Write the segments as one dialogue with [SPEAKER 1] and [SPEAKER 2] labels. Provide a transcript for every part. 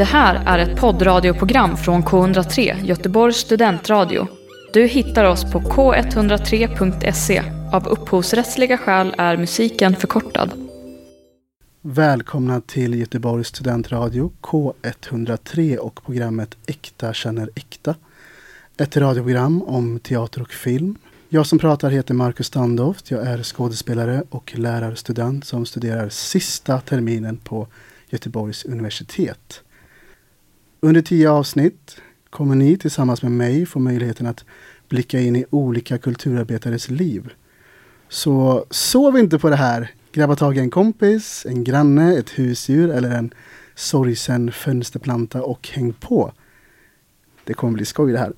[SPEAKER 1] Det här är ett poddradioprogram från K103, Göteborgs studentradio. Du hittar oss på k103.se. Av upphovsrättsliga skäl är musiken förkortad.
[SPEAKER 2] Välkomna till Göteborgs studentradio K103 och programmet Äkta känner äkta. Ett radioprogram om teater och film. Jag som pratar heter Marcus Standoft. Jag är skådespelare och lärarstudent som studerar sista terminen på Göteborgs universitet. Under tio avsnitt kommer ni tillsammans med mig få möjligheten att blicka in i olika kulturarbetares liv. Så sov inte på det här. Grabba tag i en kompis, en granne, ett husdjur eller en sorgsen fönsterplanta och häng på. Det kommer bli skoj det här.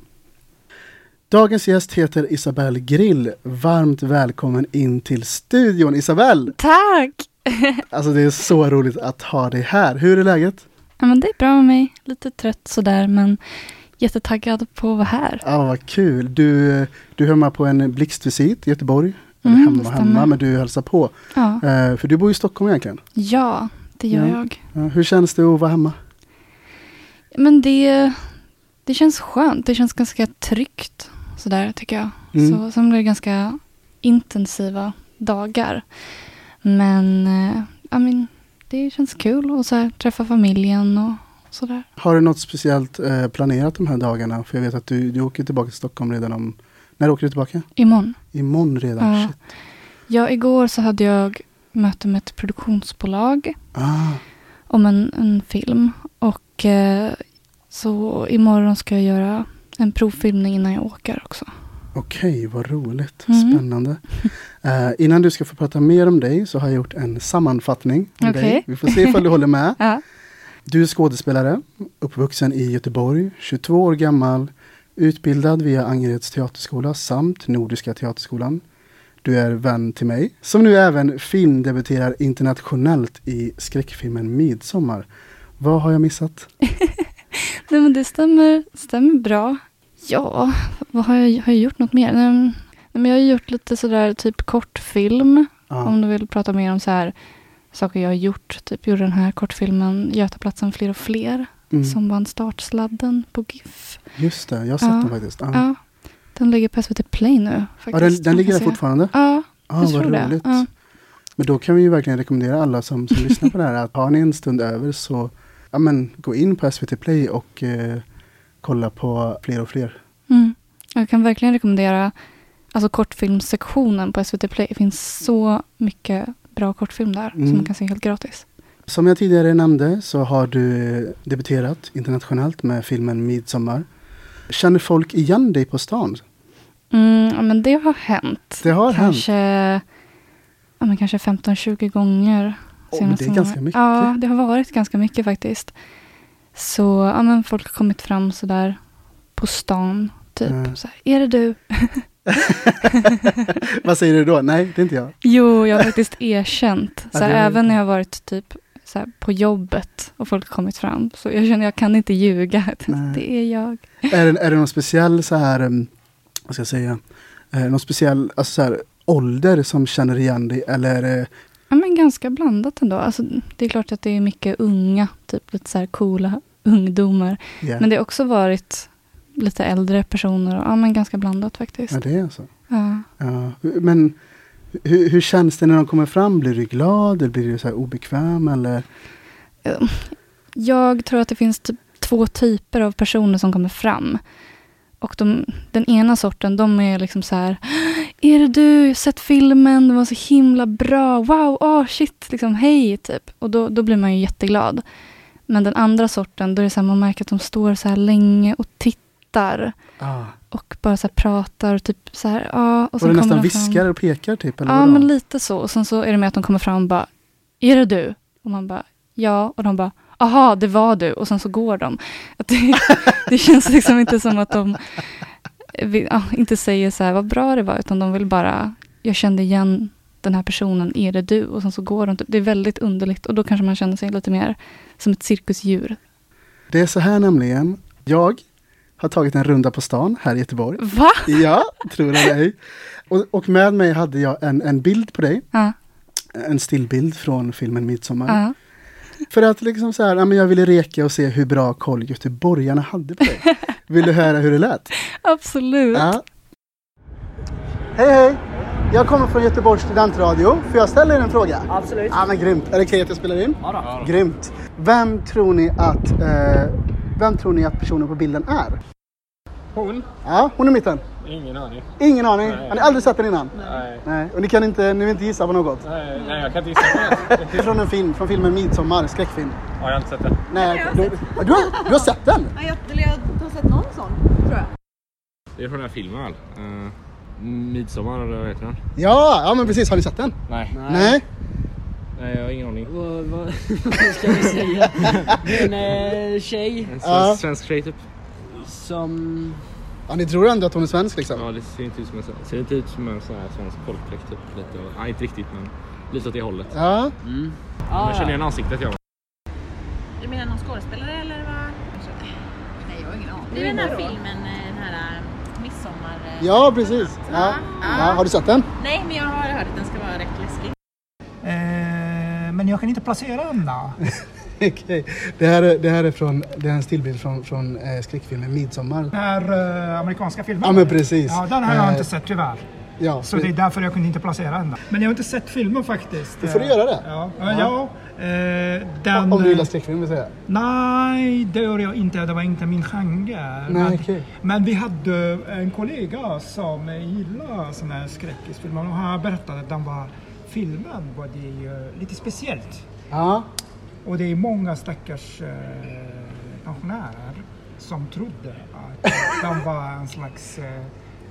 [SPEAKER 2] Dagens gäst heter Isabelle Grill. Varmt välkommen in till studion Isabelle!
[SPEAKER 3] Tack!
[SPEAKER 2] Alltså det är så roligt att ha dig här. Hur är läget?
[SPEAKER 3] Ja, men det är bra med mig. Lite trött sådär, men jättetaggad på att vara här.
[SPEAKER 2] Ja, vad kul. Du, du hör med på en blixtvisit i Göteborg. Eller
[SPEAKER 3] Mm,
[SPEAKER 2] hemma,
[SPEAKER 3] det
[SPEAKER 2] hemma, men du hälsar på.
[SPEAKER 3] Ja,
[SPEAKER 2] Eh, för du bor i Stockholm egentligen.
[SPEAKER 3] ja det gör
[SPEAKER 2] Ja.
[SPEAKER 3] jag.
[SPEAKER 2] Ja, hur känns det att vara hemma?
[SPEAKER 3] Men det, det känns skönt. Det känns ganska tryggt sådär tycker jag.
[SPEAKER 2] Mm.
[SPEAKER 3] Så, sen blir det ganska intensiva dagar. Men eh, ja, men, det känns kul att så här, träffa familjen och sådär.
[SPEAKER 2] Har du något speciellt eh, planerat de här dagarna? För jag vet att du, du åker tillbaka till Stockholm redan om... När åker du tillbaka?
[SPEAKER 3] Imorgon.
[SPEAKER 2] Imorgon redan?
[SPEAKER 3] Ja.
[SPEAKER 2] Shit.
[SPEAKER 3] Ja, igår så hade jag möte med ett produktionsbolag.
[SPEAKER 2] Ah,
[SPEAKER 3] om en, en film. Och eh, så imorgon ska jag göra en provfilmning innan jag åker också.
[SPEAKER 2] Okej, vad roligt.
[SPEAKER 3] Mm.
[SPEAKER 2] Spännande. Eh, innan du ska få prata mer om dig så har jag gjort en sammanfattning. om
[SPEAKER 3] Okej.
[SPEAKER 2] dig. Vi får se ifall du håller med.
[SPEAKER 3] Ja.
[SPEAKER 2] Du är skådespelare, uppvuxen i Göteborg, 22 år gammal, utbildad via Angereds teaterskola samt Nordiska teaterskolan. Du är vän till mig, som nu även filmdebuterar internationellt i skräckfilmen Midsommar. Vad har jag missat?
[SPEAKER 3] Nej men det stämmer, stämmer bra. Ja, vad har jag, har jag gjort något mer? Nej, men- jag har gjort lite sådär typ kortfilm.
[SPEAKER 2] Ja.
[SPEAKER 3] Om du vill prata mer om så här saker jag har gjort. Typ gjorde den här kortfilmen Götaplatsen fler och fler.
[SPEAKER 2] Mm.
[SPEAKER 3] Som vann startsladden på GIF.
[SPEAKER 2] Just det, jag har sett
[SPEAKER 3] Ja.
[SPEAKER 2] den faktiskt. Ja.
[SPEAKER 3] Ja, den ligger på SVT Play nu.
[SPEAKER 2] Ja,
[SPEAKER 3] Faktiskt,
[SPEAKER 2] den, den ligger där fortfarande?
[SPEAKER 3] Ja,
[SPEAKER 2] Ja,
[SPEAKER 3] jag
[SPEAKER 2] vad
[SPEAKER 3] tror det. Ja.
[SPEAKER 2] Men då kan vi ju verkligen rekommendera alla som, som lyssnar på det här att har ni en stund över så ja, men, gå in på SVT Play och eh, kolla på fler och fler.
[SPEAKER 3] Mm. Jag kan verkligen rekommendera alltså kortfilmssektionen på SVT Play. Det finns så mycket bra kortfilm där
[SPEAKER 2] Mm.
[SPEAKER 3] som man kan se helt gratis.
[SPEAKER 2] Som jag tidigare nämnde så har du eh, debuterat internationellt med filmen Midsommar. Känner folk igen dig på stan?
[SPEAKER 3] Mm, ja, men det har hänt.
[SPEAKER 2] Det har hänt.
[SPEAKER 3] kanske, ja, men kanske 15-20 gånger.
[SPEAKER 2] Men det är ganska mycket.
[SPEAKER 3] Ja, det har varit ganska mycket faktiskt. Så ja, men folk har kommit fram sådär på stan. Typ
[SPEAKER 2] Mm.
[SPEAKER 3] så här, är det du?
[SPEAKER 2] Vad säger du då? Nej, det är inte jag.
[SPEAKER 3] Jo, jag har faktiskt erkänt.
[SPEAKER 2] Ja,
[SPEAKER 3] Så här,
[SPEAKER 2] är-
[SPEAKER 3] även när jag har varit typ här, på jobbet och folk har kommit fram. Så jag känner jag kan inte ljuga.
[SPEAKER 2] Nej.
[SPEAKER 3] Det är jag.
[SPEAKER 2] Är det, är det någon speciell så här, um, vad ska jag säga, eh, någon speciell alltså, så här, ålder som känner igen dig eller det
[SPEAKER 3] Ja, men ganska blandat ändå. Alltså, det är klart att det är mycket unga, typ lite så här coola ungdomar.
[SPEAKER 2] ja,
[SPEAKER 3] Men det har också varit lite äldre personer. Och, ja, men ganska blandat faktiskt.
[SPEAKER 2] ja, det är så?
[SPEAKER 3] Ja.
[SPEAKER 2] Ja, men hur, hur känns det när de kommer fram? Blir du glad eller blir du så här obekväm? Eller?
[SPEAKER 3] Jag tror att det finns typ två typer av personer som kommer fram. Och de, den ena sorten, de är liksom så här. Är det du? Jag har sett filmen, den var så himla bra. Wow, oh shit, liksom hej, typ. Och då, då blir man ju jätteglad. Men den andra sorten, då är det så här, man märker att de står så här länge och tittar.
[SPEAKER 2] Ah.
[SPEAKER 3] Och bara så här pratar och typ så här, ja. Och
[SPEAKER 2] Och du
[SPEAKER 3] kommer
[SPEAKER 2] nästan viskar och pekar typ? Eller
[SPEAKER 3] Ja,
[SPEAKER 2] vadå?
[SPEAKER 3] men lite så. Och sen så är det med att de kommer fram och bara, är det du? Och man bara, ja. Och de bara, aha, det var du. Och sen så går de. Att det, det känns liksom inte som att de vill, ja, inte säger så här, vad bra det var, utan de vill bara, jag kände igen den här personen, är det du? Och sen så går de. Det är väldigt underligt och då kanske man känner sig lite mer som ett cirkusdjur.
[SPEAKER 2] Det är så här nämligen. Jag har tagit en runda på stan här i Göteborg.
[SPEAKER 3] Va?
[SPEAKER 2] Ja, tror det ej. Och, och med mig hade jag en, en bild på dig.
[SPEAKER 3] Ja,
[SPEAKER 2] En stillbild från filmen Midsommar.
[SPEAKER 3] ja.
[SPEAKER 2] För att liksom så här, jag ville reka och se hur bra koll göteborgarna hade på dig. Vill du höra hur det lät?
[SPEAKER 3] Absolut.
[SPEAKER 2] Ja. Hej hej! Jag kommer från Göteborgs studentradio. Får jag ställa er en fråga?
[SPEAKER 4] Absolut.
[SPEAKER 2] Ja men grymt. Är det okej att jag spelar in?
[SPEAKER 4] Ja då.
[SPEAKER 2] Grymt. Vem tror ni att, eh, vem tror ni att personen på bilden är?
[SPEAKER 5] Hon?
[SPEAKER 2] Ja, hon i mitten.
[SPEAKER 5] Ingen aning.
[SPEAKER 2] Ingen aning.
[SPEAKER 5] Nej.
[SPEAKER 2] Har ni aldrig sett den innan?
[SPEAKER 5] Nej.
[SPEAKER 2] Nej. Och ni kan inte, ni vill inte gissa på något?
[SPEAKER 5] Nej, nej, jag kan inte gissa på
[SPEAKER 2] är från en film, från filmen Midsommar, skräckfilm.
[SPEAKER 5] Ja, jag har inte sett det.
[SPEAKER 2] Nej, du, du, har, du har sett den?
[SPEAKER 6] Ja, jag,
[SPEAKER 5] Det är från den här filmen väl? Uh, Midsommar eller vad heter den?
[SPEAKER 2] Ja, ja men precis. Har ni sett den?
[SPEAKER 5] Nej.
[SPEAKER 2] Nej.
[SPEAKER 5] Nej, jag har ingen aning.
[SPEAKER 4] Vad, vad, vad ska vi säga? Det är en eh, tjej
[SPEAKER 5] En svensk,
[SPEAKER 2] Ja.
[SPEAKER 5] svensk tjej typ.
[SPEAKER 4] som...
[SPEAKER 2] Ja, ni tror ändå att hon är svensk liksom?
[SPEAKER 5] Ja, det ser inte ut som en, ser inte ut som en sån här svensk folkdräkt typ. Lite, nej, inte riktigt men lite åt det hållet.
[SPEAKER 2] Ja.
[SPEAKER 4] Mm.
[SPEAKER 5] Jag känner igen ansiktet jag.
[SPEAKER 6] Du menar någon skådespelare eller vad? Nej, jag har ingen aning. Det är den här filmen, eh, den här eh, midsommar... eh,
[SPEAKER 2] Ja, precis. Ja. Ja, har du sett den?
[SPEAKER 6] Nej, men jag har hört att den ska vara rätt läskig.
[SPEAKER 7] Eh, men jag kan inte placera den då.
[SPEAKER 2] Okej. Det, här är, det här är från, det är en stillbild från, från eh, skräckfilmen Midsommar.
[SPEAKER 7] Den här eh, amerikanska filmen.
[SPEAKER 2] Ja, men precis.
[SPEAKER 7] Ja, den har jag
[SPEAKER 2] Eh,
[SPEAKER 7] inte sett tyvärr.
[SPEAKER 2] Ja,
[SPEAKER 7] Så det är därför jag kunde inte placera den. Men jag har inte sett filmen faktiskt.
[SPEAKER 2] Då får du göra det.
[SPEAKER 7] Ja, ja. ja den,
[SPEAKER 2] Om du gillar skräckfilm vill säga.
[SPEAKER 7] Nej, det gör jag inte. Det var inte min genre.
[SPEAKER 2] Nej,
[SPEAKER 7] men,
[SPEAKER 2] okej.
[SPEAKER 7] men vi hade en kollega som gillade sådana här skräckisfilmer och han berättade att den var, filmen var det eh, lite speciellt.
[SPEAKER 2] Ja.
[SPEAKER 7] Och det är många stackars eh, pensionärer som trodde att de var en slags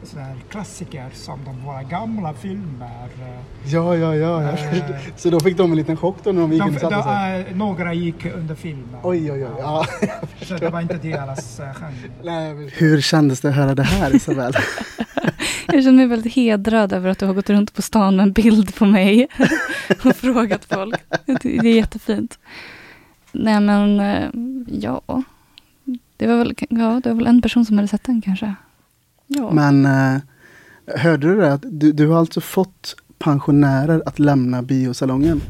[SPEAKER 7] sån här klassiker som de våra gamla filmer. Eh,
[SPEAKER 2] Ja, ja, ja. ja.
[SPEAKER 7] Eh.
[SPEAKER 2] Så då fick de en liten chock då när de gick in
[SPEAKER 7] de,
[SPEAKER 2] och satte sig?
[SPEAKER 7] eh, några gick under filmen.
[SPEAKER 2] Oj, oj, oj. Ja.
[SPEAKER 7] Så det var inte deras eh, genre.
[SPEAKER 2] Hur kändes det att höra det här Isabel?
[SPEAKER 3] Jag känner mig väldigt hedrad över att du har gått runt på stan med en bild på mig och frågat folk. Det är jättefint. Nej men, ja. Det var väl, ja, det var väl en person som hade sett den kanske. Ja.
[SPEAKER 2] Men eh, hörde du det? Att du, du har alltså fått pensionärer att lämna biosalongen.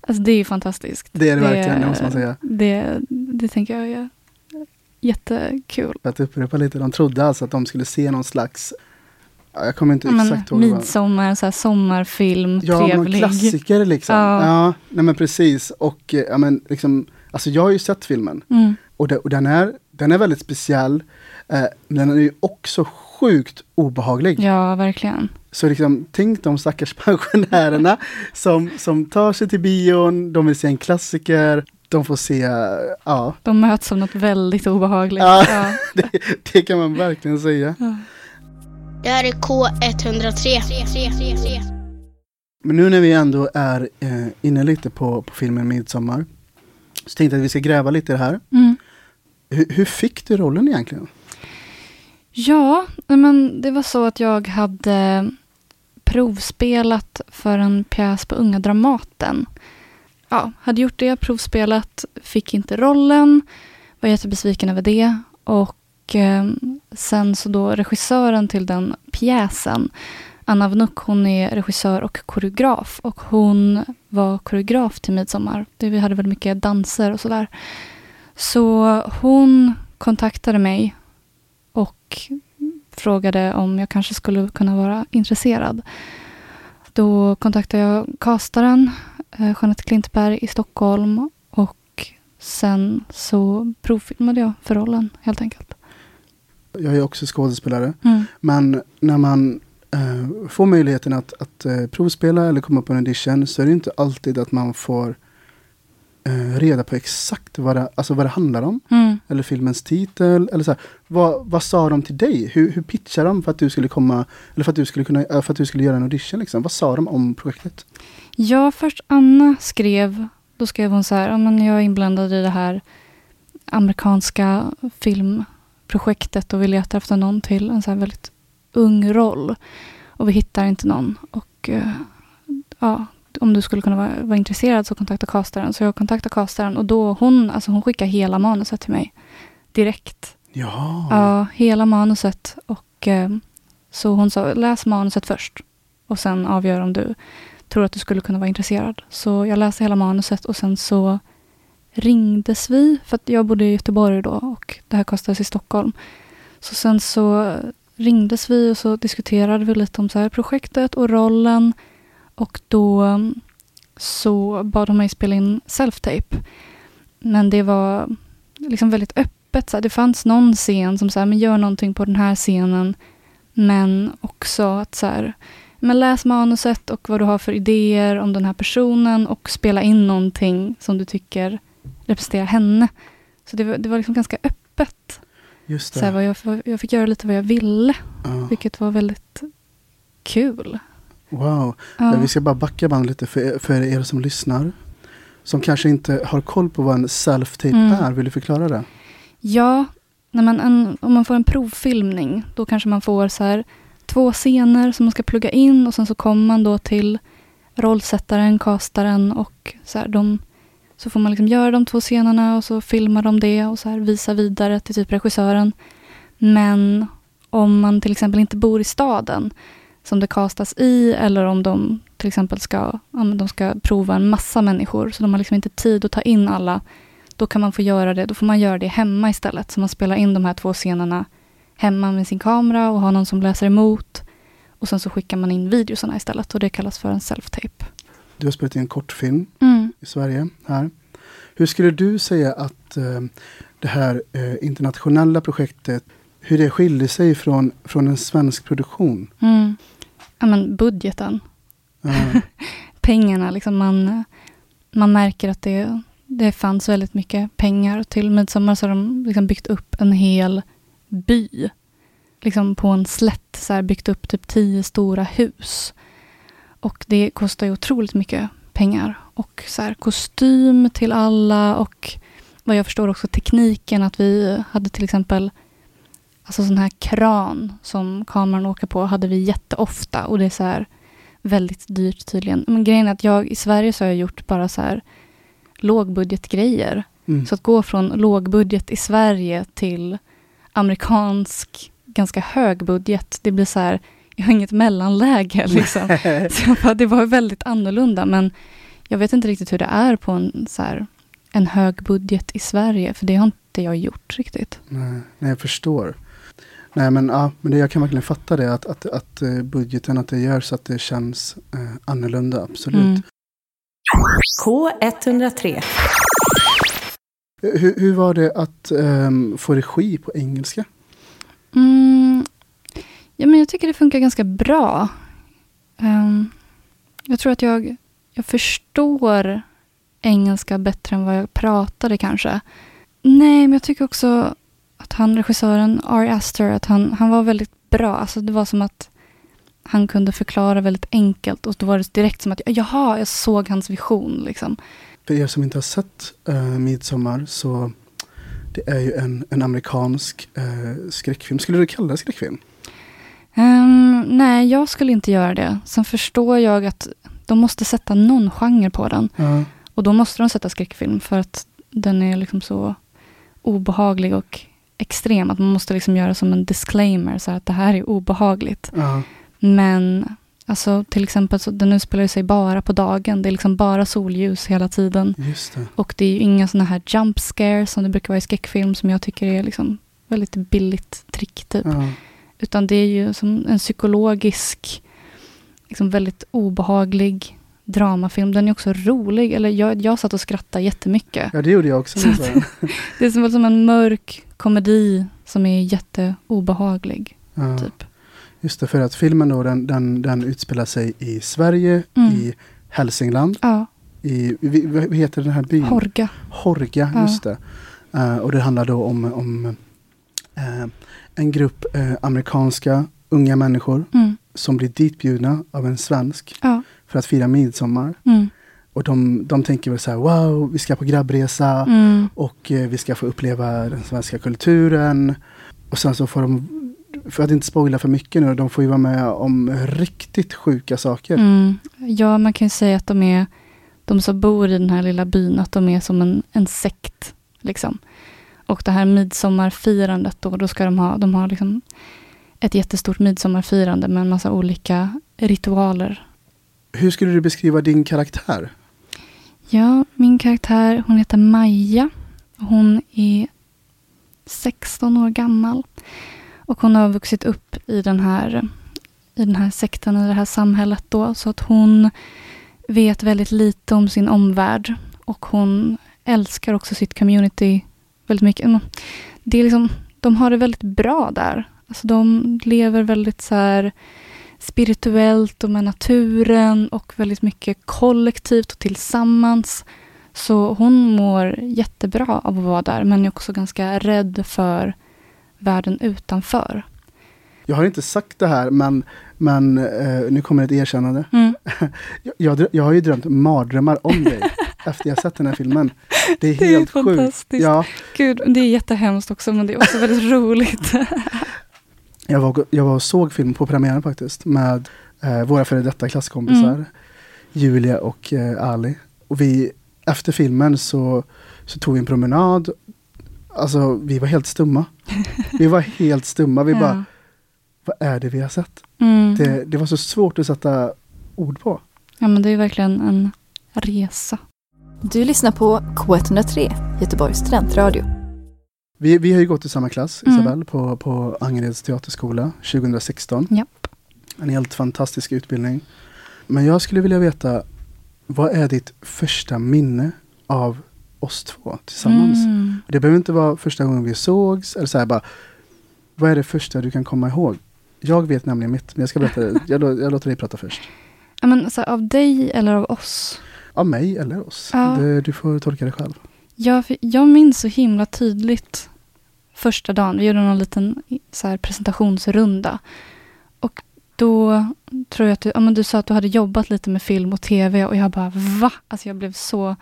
[SPEAKER 3] Alltså det är ju fantastiskt.
[SPEAKER 2] Det är det verkligen, det måste man säga.
[SPEAKER 3] Det, det tänker jag är jättekul.
[SPEAKER 2] För att upprepa lite, de trodde alltså att de skulle se någon slags, ja, jag kommer inte
[SPEAKER 3] Ja, men,
[SPEAKER 2] exakt ihåg.
[SPEAKER 3] midsommar, så här sommarfilm,
[SPEAKER 2] Ja,
[SPEAKER 3] trevlig.
[SPEAKER 2] klassiker liksom.
[SPEAKER 3] Ja.
[SPEAKER 2] Ja. nej men precis. Och eh, ja, men liksom, alltså jag har ju sett filmen.
[SPEAKER 3] Mm.
[SPEAKER 2] Och, det, och den, är, den är väldigt speciell. Eh, men den är ju också sjukt obehaglig.
[SPEAKER 3] Ja, verkligen.
[SPEAKER 2] Så liksom, tänk de stackars pensionärerna som, som tar sig till bion, de vill se en klassiker, de får se, ja,
[SPEAKER 3] De möts av något väldigt obehagligt.
[SPEAKER 2] Ja.
[SPEAKER 3] Ja.
[SPEAKER 2] det, det kan man verkligen säga.
[SPEAKER 8] Det här är K103.
[SPEAKER 2] Men nu när vi ändå är eh, inne lite på, på filmen Midsommar, så tänkte jag att vi ska gräva lite i det här.
[SPEAKER 3] Mm.
[SPEAKER 2] Hur, hur fick du rollen egentligen?
[SPEAKER 3] Ja, men det var så att jag hade provspelat för en pjäs på Unga Dramaten. Ja, hade gjort det, provspelat, fick inte rollen, var jättebesviken över det. Och eh, sen så då regissören till den pjäsen, Anna Vnuk, hon är regissör och koreograf. Och hon var koreograf till Midsommar. Vi hade väldigt mycket danser och sådär. Så hon kontaktade mig och frågade om jag kanske skulle kunna vara intresserad. Då kontaktade jag castaren, eh, Jeanette Klintberg i Stockholm och sen så provfilmade jag för rollen helt enkelt.
[SPEAKER 2] Jag är också skådespelare,
[SPEAKER 3] Mm.
[SPEAKER 2] men när man eh, får möjligheten att, att eh, provspela eller komma på en audition så är det inte alltid att man får eh, reda på exakt vad det, alltså vad det handlar om.
[SPEAKER 3] Mm.
[SPEAKER 2] Eller filmens titel. Eller så här. Vad, vad sa de till dig? Hur, hur pitchade de för att du skulle komma, eller för att du skulle, kunna, eh, för att du skulle göra en audition? Liksom? Vad sa de om projektet?
[SPEAKER 3] Ja, först Anna skrev, då skrev hon så här, "Ja, men jag är inblandad i det här amerikanska filmprojektet och vi letar efter någon till en så här väldigt ung roll. Och vi hittar inte någon. Och eh, ja, om du skulle kunna vara, vara intresserad så kontakta castaren. Så jag kontaktade castaren och då hon, alltså hon skickade hela manuset till mig direkt.
[SPEAKER 2] Ja.
[SPEAKER 3] Ja, hela manuset. Och eh, Så hon sa, läs manuset först. Och sen avgör om du tror att du skulle kunna vara intresserad. Så jag läste hela manuset och sen så ringdes vi, för att jag bodde i Göteborg då och det här kostades i Stockholm. Så sen så ringdes vi och så diskuterade vi lite om så här projektet och rollen. Och då mm, så bad de mig spela in self-tape. Men det var liksom väldigt öppet. Så här, det fanns någon scen som sa, men gör någonting på den här scenen. Men också att så här, men läs manuset och vad du har för idéer om den här personen och spela in någonting som du tycker representerar henne. Så det var, det var liksom ganska öppet.
[SPEAKER 2] Just
[SPEAKER 3] Så här,
[SPEAKER 2] det.
[SPEAKER 3] jag, jag fick göra lite vad jag ville,
[SPEAKER 2] Ja.
[SPEAKER 3] vilket var väldigt kul.
[SPEAKER 2] Wow.
[SPEAKER 3] Ja.
[SPEAKER 2] Vi ska bara backa band lite för, för er som lyssnar. Som kanske inte har koll på vad en self-tape
[SPEAKER 3] Mm.
[SPEAKER 2] är. Vill du förklara det?
[SPEAKER 3] Ja, när man en, om man får en provfilmning, då kanske man får så här, två scener som man ska plugga in och sen så kommer man då till rollsättaren, castaren och så här, de, så får man liksom göra de två scenerna och så filmar de det och så här visa vidare till typ regissören. Men om man till exempel inte bor i staden som det castas i eller om de till exempel ska, ja, de ska prova en massa människor så de har liksom inte tid att ta in alla då kan man få göra det, då får man göra det hemma istället. Så man spelar in de här två scenerna hemma med sin kamera och har någon som läser emot. Och sen så skickar man in videosarna istället och det kallas för en self-tape.
[SPEAKER 2] Du har spelat in en kortfilm
[SPEAKER 3] Mm.
[SPEAKER 2] i Sverige. här. Hur skulle du säga att eh, det här eh, internationella projektet, hur det skiljer sig från, från en svensk produktion?
[SPEAKER 3] Mm. Ja, men budgeten,
[SPEAKER 2] Ja,
[SPEAKER 3] pengarna, liksom man, man märker att det, det fanns väldigt mycket pengar. Till midsommar så har de liksom byggt upp en hel by. Liksom på en slätt, så här, byggt upp typ tio stora hus. Och det kostar ju otroligt mycket pengar. Och så här, kostym till alla och vad jag förstår också tekniken att vi hade till exempel alltså sån här kran som kameran åker på hade vi jätteofta och det är så här väldigt dyrt tydligen. Men grejen är att jag i Sverige så har jag gjort bara så här lågbudgetgrejer.
[SPEAKER 2] mm.
[SPEAKER 3] Så att gå från lågbudget i Sverige till amerikansk ganska hög budget, det blir så här, jag har inget mellanläge liksom. Så bara, det var väldigt annorlunda, men jag vet inte riktigt hur det är på en, så här, en hög budget i Sverige, för det har inte jag gjort riktigt.
[SPEAKER 2] nej, nej, jag förstår. Nej, men, ja, men det, jag kan verkligen fatta det, att, att, att eh, budgeten, att det gör så att det känns eh, annorlunda, absolut.
[SPEAKER 3] Mm.
[SPEAKER 9] K103.
[SPEAKER 2] Hur, hur var det att ehm, få regi på engelska?
[SPEAKER 3] Mm, ja, men jag tycker det funkar ganska bra. Ehm, jag tror att jag, jag förstår engelska bättre än vad jag pratade kanske. Nej, men jag tycker också att han, regissören Ari Aster, att han, han var väldigt bra. Alltså det var som att han kunde förklara väldigt enkelt och då var det direkt som att jaha, jag såg hans vision liksom.
[SPEAKER 2] För er som inte har sett uh, Midsommar så det är ju en, en amerikansk eh, skräckfilm. Skulle du kalla det skräckfilm?
[SPEAKER 3] Ehm, nej, jag skulle inte göra det. Sen förstår jag att de måste sätta någon genre på den.
[SPEAKER 2] Ja.
[SPEAKER 3] Och då måste de sätta skräckfilm för att den är liksom så obehaglig och extrem. Att man måste liksom göra som en disclaimer, så att det här är obehagligt.
[SPEAKER 2] ja.
[SPEAKER 3] Men alltså, till exempel, så den utspelar sig bara på dagen. Det är liksom bara solljus hela tiden.
[SPEAKER 2] Det.
[SPEAKER 3] Och det är ju inga sådana här jump scares som det brukar vara i skräckfilm som jag tycker är liksom väldigt billigt trick typ.
[SPEAKER 2] Ja.
[SPEAKER 3] Utan det är ju som en psykologisk, liksom väldigt obehaglig dramafilm. Den är också rolig. Eller jag, jag satt och skrattade jättemycket.
[SPEAKER 2] ja, det gjorde jag också.
[SPEAKER 3] Det är som, som en mörk komedi som är jätteobehaglig.
[SPEAKER 2] Ja.
[SPEAKER 3] Typ.
[SPEAKER 2] Just det, för att filmen då, den, den, den utspelar sig i Sverige,
[SPEAKER 3] Mm.
[SPEAKER 2] i Hälsingland,
[SPEAKER 3] Ja,
[SPEAKER 2] i, vad heter den här byn?
[SPEAKER 3] Horga.
[SPEAKER 2] Horga,
[SPEAKER 3] Ja.
[SPEAKER 2] just det. Eh, och det handlar då om, om eh, en grupp eh, amerikanska unga människor
[SPEAKER 3] Mm.
[SPEAKER 2] som blir ditbjudna av en svensk
[SPEAKER 3] Ja.
[SPEAKER 2] För att fira midsommar.
[SPEAKER 3] Mm.
[SPEAKER 2] Och de, de tänker väl så här, wow, vi ska på grabbresa
[SPEAKER 3] Mm.
[SPEAKER 2] och eh, vi ska få uppleva den svenska kulturen. Och sen så får de, för att inte spoila för mycket nu, de får ju vara med om riktigt sjuka saker.
[SPEAKER 3] Mm. Ja, man kan ju säga att de är, de som bor i den här lilla byn, att de är som en, en sekt. Liksom. Och det här midsommarfirandet då, då ska de ha, de har liksom ett jättestort midsommarfirande med en massa olika ritualer.
[SPEAKER 2] Hur skulle du beskriva din karaktär?
[SPEAKER 3] Ja, min karaktär hon heter Maja. Hon är 16 år gammal. Och hon har vuxit upp i den här, i den här sekten, i det här samhället då. Så att hon vet väldigt lite om sin omvärld. Och hon älskar också sitt community väldigt mycket. Mm. Det är liksom, de har det väldigt bra där. Alltså de lever väldigt så här spirituellt och med naturen och väldigt mycket kollektivt och tillsammans. Så hon mår jättebra av att vara där men är också ganska rädd för världen utanför.
[SPEAKER 2] Jag har inte sagt det här men, men eh, nu kommer ett erkännande.
[SPEAKER 3] Mm.
[SPEAKER 2] Jag, jag, har ju drömt mardrömmar om dig efter jag sett den här filmen. Det är
[SPEAKER 3] Det är
[SPEAKER 2] helt sjukt. Ja,
[SPEAKER 3] Gud, det är jättehemskt också men det är också väldigt roligt.
[SPEAKER 2] jag, var, jag var och såg film på premiären faktiskt med eh, våra före detta klasskompisar.
[SPEAKER 3] Mm.
[SPEAKER 2] Julia och eh, Ali. Och vi, efter filmen så, så tog vi en promenad. Alltså vi var helt stumma. Vi var helt stumma. Vi bara, vad är det vi har sett?
[SPEAKER 3] Mm.
[SPEAKER 2] Det, det var så svårt att sätta ord på.
[SPEAKER 3] Ja men det är verkligen en resa.
[SPEAKER 9] Du lyssnar på K103, Göteborgs studentradio.
[SPEAKER 2] Vi, vi har ju gått i samma klass,
[SPEAKER 3] Mm.
[SPEAKER 2] Isabelle, på, på Angereds teaterskola 2016.
[SPEAKER 3] Japp.
[SPEAKER 2] En helt fantastisk utbildning. Men jag skulle vilja veta, vad är ditt första minne av oss två tillsammans?
[SPEAKER 3] Mm.
[SPEAKER 2] Det behöver inte vara första gången vi sågs, eller så här bara, vad är det första du kan komma ihåg? Jag vet nämligen mitt, men jag ska berätta, jag, jag låter dig prata först.
[SPEAKER 3] Men, så här, av dig eller av oss?
[SPEAKER 2] Av mig eller oss.
[SPEAKER 3] Ja.
[SPEAKER 2] Det, du får tolka det själv.
[SPEAKER 3] Jag, jag minns så himla tydligt första dagen. Vi gjorde någon liten så presentationsrunda. Och då tror jag att du, ja, men du sa att du hade jobbat lite med film och tv och jag bara va? Alltså jag blev så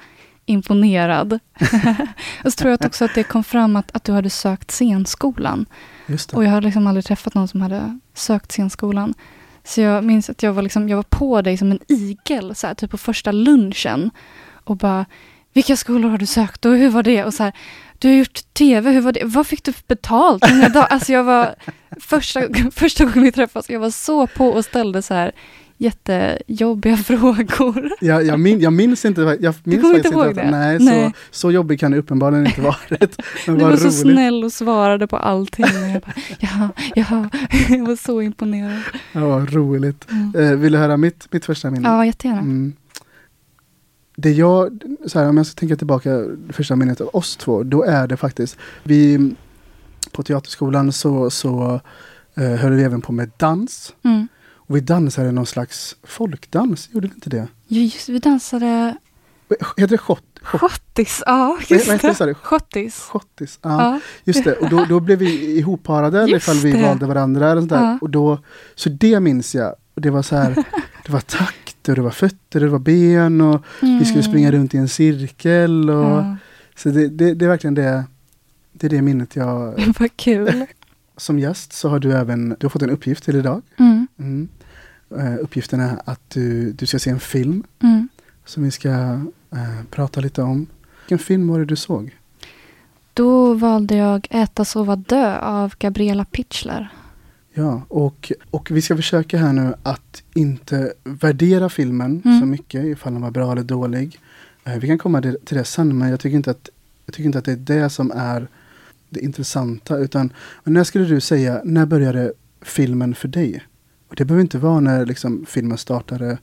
[SPEAKER 3] imponerad. och så tror jag också att det kom fram att, att du hade sökt scenskolan. Och jag hade liksom aldrig träffat någon som hade sökt scenskolan. Så jag minns att jag var, liksom, jag var på dig som en igel, så här, typ på första lunchen. Och bara, vilka skolor har du sökt och hur var det? Och så här, du har gjort tv, hur var det? Vad fick du betalt? Alltså jag var, första, första gången vi träffades, jag var så på och ställde så här jättejobbiga frågor.
[SPEAKER 2] Jag, jag, min, jag minns inte, jag minns
[SPEAKER 3] kommer
[SPEAKER 2] faktiskt
[SPEAKER 3] inte ihåg
[SPEAKER 2] att-
[SPEAKER 3] det?
[SPEAKER 2] Nej,
[SPEAKER 3] Nej.
[SPEAKER 2] Så, så jobbig kan det uppenbarligen inte varit.
[SPEAKER 3] Du
[SPEAKER 2] vad
[SPEAKER 3] var så snäll och svarade på allting. Jag bara, ja, ja, jag var så imponerad.
[SPEAKER 2] Ja, vad roligt.
[SPEAKER 3] Mm.
[SPEAKER 2] Eh, vill du höra mitt, mitt första minne?
[SPEAKER 3] Ja, jättegärna.
[SPEAKER 2] Mm. Det jag, så här, om jag ska tänka tillbaka första minnet av oss två, då är det faktiskt, vi på teaterskolan så, så eh, höll vi även på med dans.
[SPEAKER 3] Mm.
[SPEAKER 2] Och vi dansade någon slags folkdans, gjorde vi inte det?
[SPEAKER 3] Ja, just vi dansade
[SPEAKER 2] Heter det schott
[SPEAKER 3] schottis. Ja, just
[SPEAKER 2] det?
[SPEAKER 3] Schottis.
[SPEAKER 2] schottis? Ja,
[SPEAKER 3] Ja.
[SPEAKER 2] just det. Och då, då blev vi ihopparade,
[SPEAKER 3] Just
[SPEAKER 2] ifall vi
[SPEAKER 3] det.
[SPEAKER 2] valde varandra. Eller sånt där.
[SPEAKER 3] Ja.
[SPEAKER 2] Och då, så det minns jag. Och det var så här, det var takt och det var fötter och det var ben och vi skulle springa runt i en cirkel. Och,
[SPEAKER 3] Mm. Ja,
[SPEAKER 2] Så det, det, det är verkligen det, det är det minnet jag...
[SPEAKER 3] vad kul.
[SPEAKER 2] Som gäst så har du även du har fått en uppgift till idag.
[SPEAKER 3] Mm.
[SPEAKER 2] Mm. Eh, uppgiften är att du, du ska se en film
[SPEAKER 3] Mm.
[SPEAKER 2] som vi ska eh, prata lite om. Vilken film var det du såg?
[SPEAKER 3] Då valde jag Äta, sova, dö av Gabriella Pichler.
[SPEAKER 2] Ja, och, och vi ska försöka här nu att inte värdera filmen
[SPEAKER 3] Mm.
[SPEAKER 2] så mycket, ifall den var bra eller dålig. Eh, vi kan komma till det sen, men jag tycker inte att, jag tycker inte att det är det som är det intressanta. Utan, när skulle du säga, när började filmen för dig? Och det behöver inte vara när liksom, filmen startade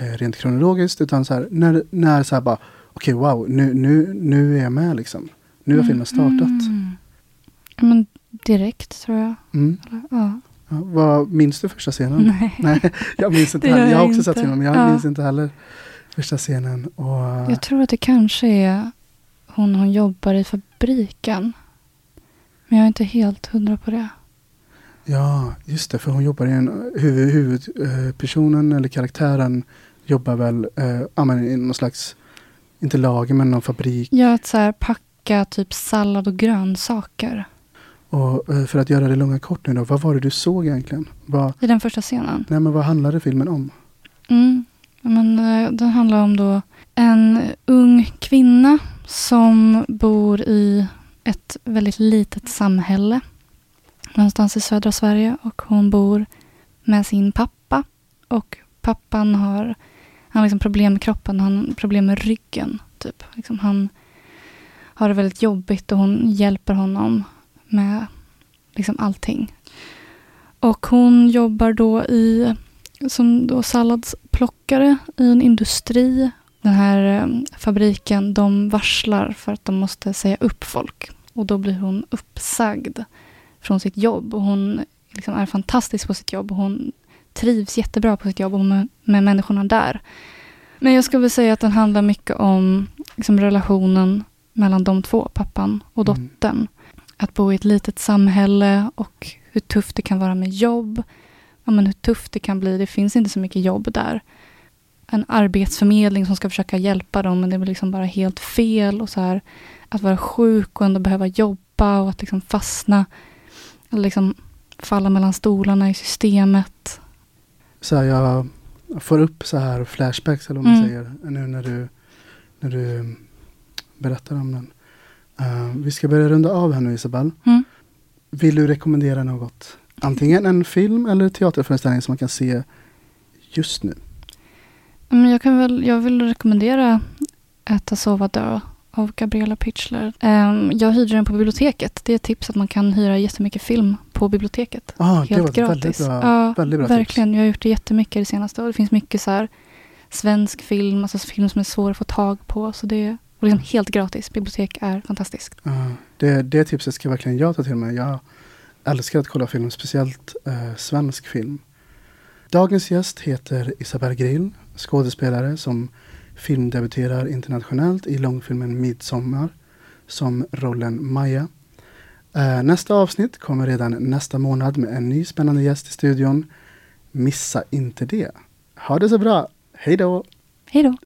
[SPEAKER 2] eh, rent kronologiskt, utan så här, när, när så här bara, okej wow, nu, nu, nu är jag med liksom. Nu har filmen startat.
[SPEAKER 3] Mm. Men direkt tror jag.
[SPEAKER 2] Mm.
[SPEAKER 3] Eller, Ja.
[SPEAKER 2] Ja, vad, minns du första scenen?
[SPEAKER 3] Nej.
[SPEAKER 2] Nej, jag minns inte heller. Jag har också
[SPEAKER 3] inte.
[SPEAKER 2] sett filmen, men jag
[SPEAKER 3] Ja.
[SPEAKER 2] minns inte heller första scenen. Och,
[SPEAKER 3] Jag tror att det kanske är hon hon jobbar i fabriken. Men jag är inte helt hundra på det.
[SPEAKER 2] Ja, just det, för hon jobbar i en huvud, huvudpersonen eller karaktären jobbar väl eh, i någon slags, inte lager men någon fabrik.
[SPEAKER 3] Ja, att så här packa typ sallad och grönsaker.
[SPEAKER 2] Och eh, för att göra det långa kort nu då, vad var det du såg egentligen? Vad,
[SPEAKER 3] I den första scenen.
[SPEAKER 2] nej men vad handlade filmen om?
[SPEAKER 3] Mm. Men, eh, den handlar om då en ung kvinna som bor i ett väldigt litet samhälle någonstans i södra Sverige och hon bor med sin pappa och pappan har Han har liksom problem med kroppen, han har problem med ryggen. Typ. Liksom han har det väldigt jobbigt och hon hjälper honom med liksom allting. Och hon jobbar då i, som då salladsplockare i en industri. Den här eh, fabriken, de varslar för att de måste säga upp folk. Och då blir hon uppsagd från sitt jobb. Och hon liksom är fantastisk på sitt jobb. Och hon trivs jättebra på sitt jobb och med, med människorna där. Men jag skulle säga att den handlar mycket om liksom, relationen mellan de två, pappan och
[SPEAKER 2] Mm.
[SPEAKER 3] Att bo i ett litet samhälle och hur tufft det kan vara med jobb. Ja, men hur tufft det kan bli. Det finns inte så mycket jobb där. En arbetsförmedling som ska försöka hjälpa dem, men det blir liksom bara helt fel. Och så här, att vara sjuk och ändå behöva jobba och att liksom fastna. Eller liksom falla mellan stolarna i systemet.
[SPEAKER 2] Så här, jag får upp så här flashbacks eller vad man
[SPEAKER 3] Mm.
[SPEAKER 2] säger nu när du, när du berättar om den. Eh, vi ska börja runda av här nu Isabel.
[SPEAKER 3] Mm.
[SPEAKER 2] Vill du rekommendera något? Antingen en film eller teaterföreställning som man kan se just nu.
[SPEAKER 3] Men jag, kan väl, jag vill rekommendera Äta, sova, dö av Gabriella Pitchler. Ehm, jag hyrde den på biblioteket. Det är ett tips att man kan hyra jättemycket film på biblioteket.
[SPEAKER 2] Ah, det
[SPEAKER 3] Helt
[SPEAKER 2] var ett
[SPEAKER 3] gratis.
[SPEAKER 2] väldigt bra,
[SPEAKER 3] ja,
[SPEAKER 2] väldigt bra
[SPEAKER 3] verkligen. Jag har gjort det jättemycket det senaste. Och det finns mycket så här svensk film, alltså film som är svår att få tag på. Så det och liksom helt gratis. Bibliotek är fantastiskt.
[SPEAKER 2] Ja, det, det tipset ska verkligen jag ta till mig. Jag älskar att kolla film, speciellt eh, svensk film. Dagens gäst heter Isabel Grill, skådespelare som filmdebuterar internationellt i långfilmen Midsommar som rollen Maja. Eh, nästa avsnitt kommer redan nästa månad med en ny spännande gäst i studion. Missa inte det. Ha det så bra. Hej då!
[SPEAKER 3] Hej då!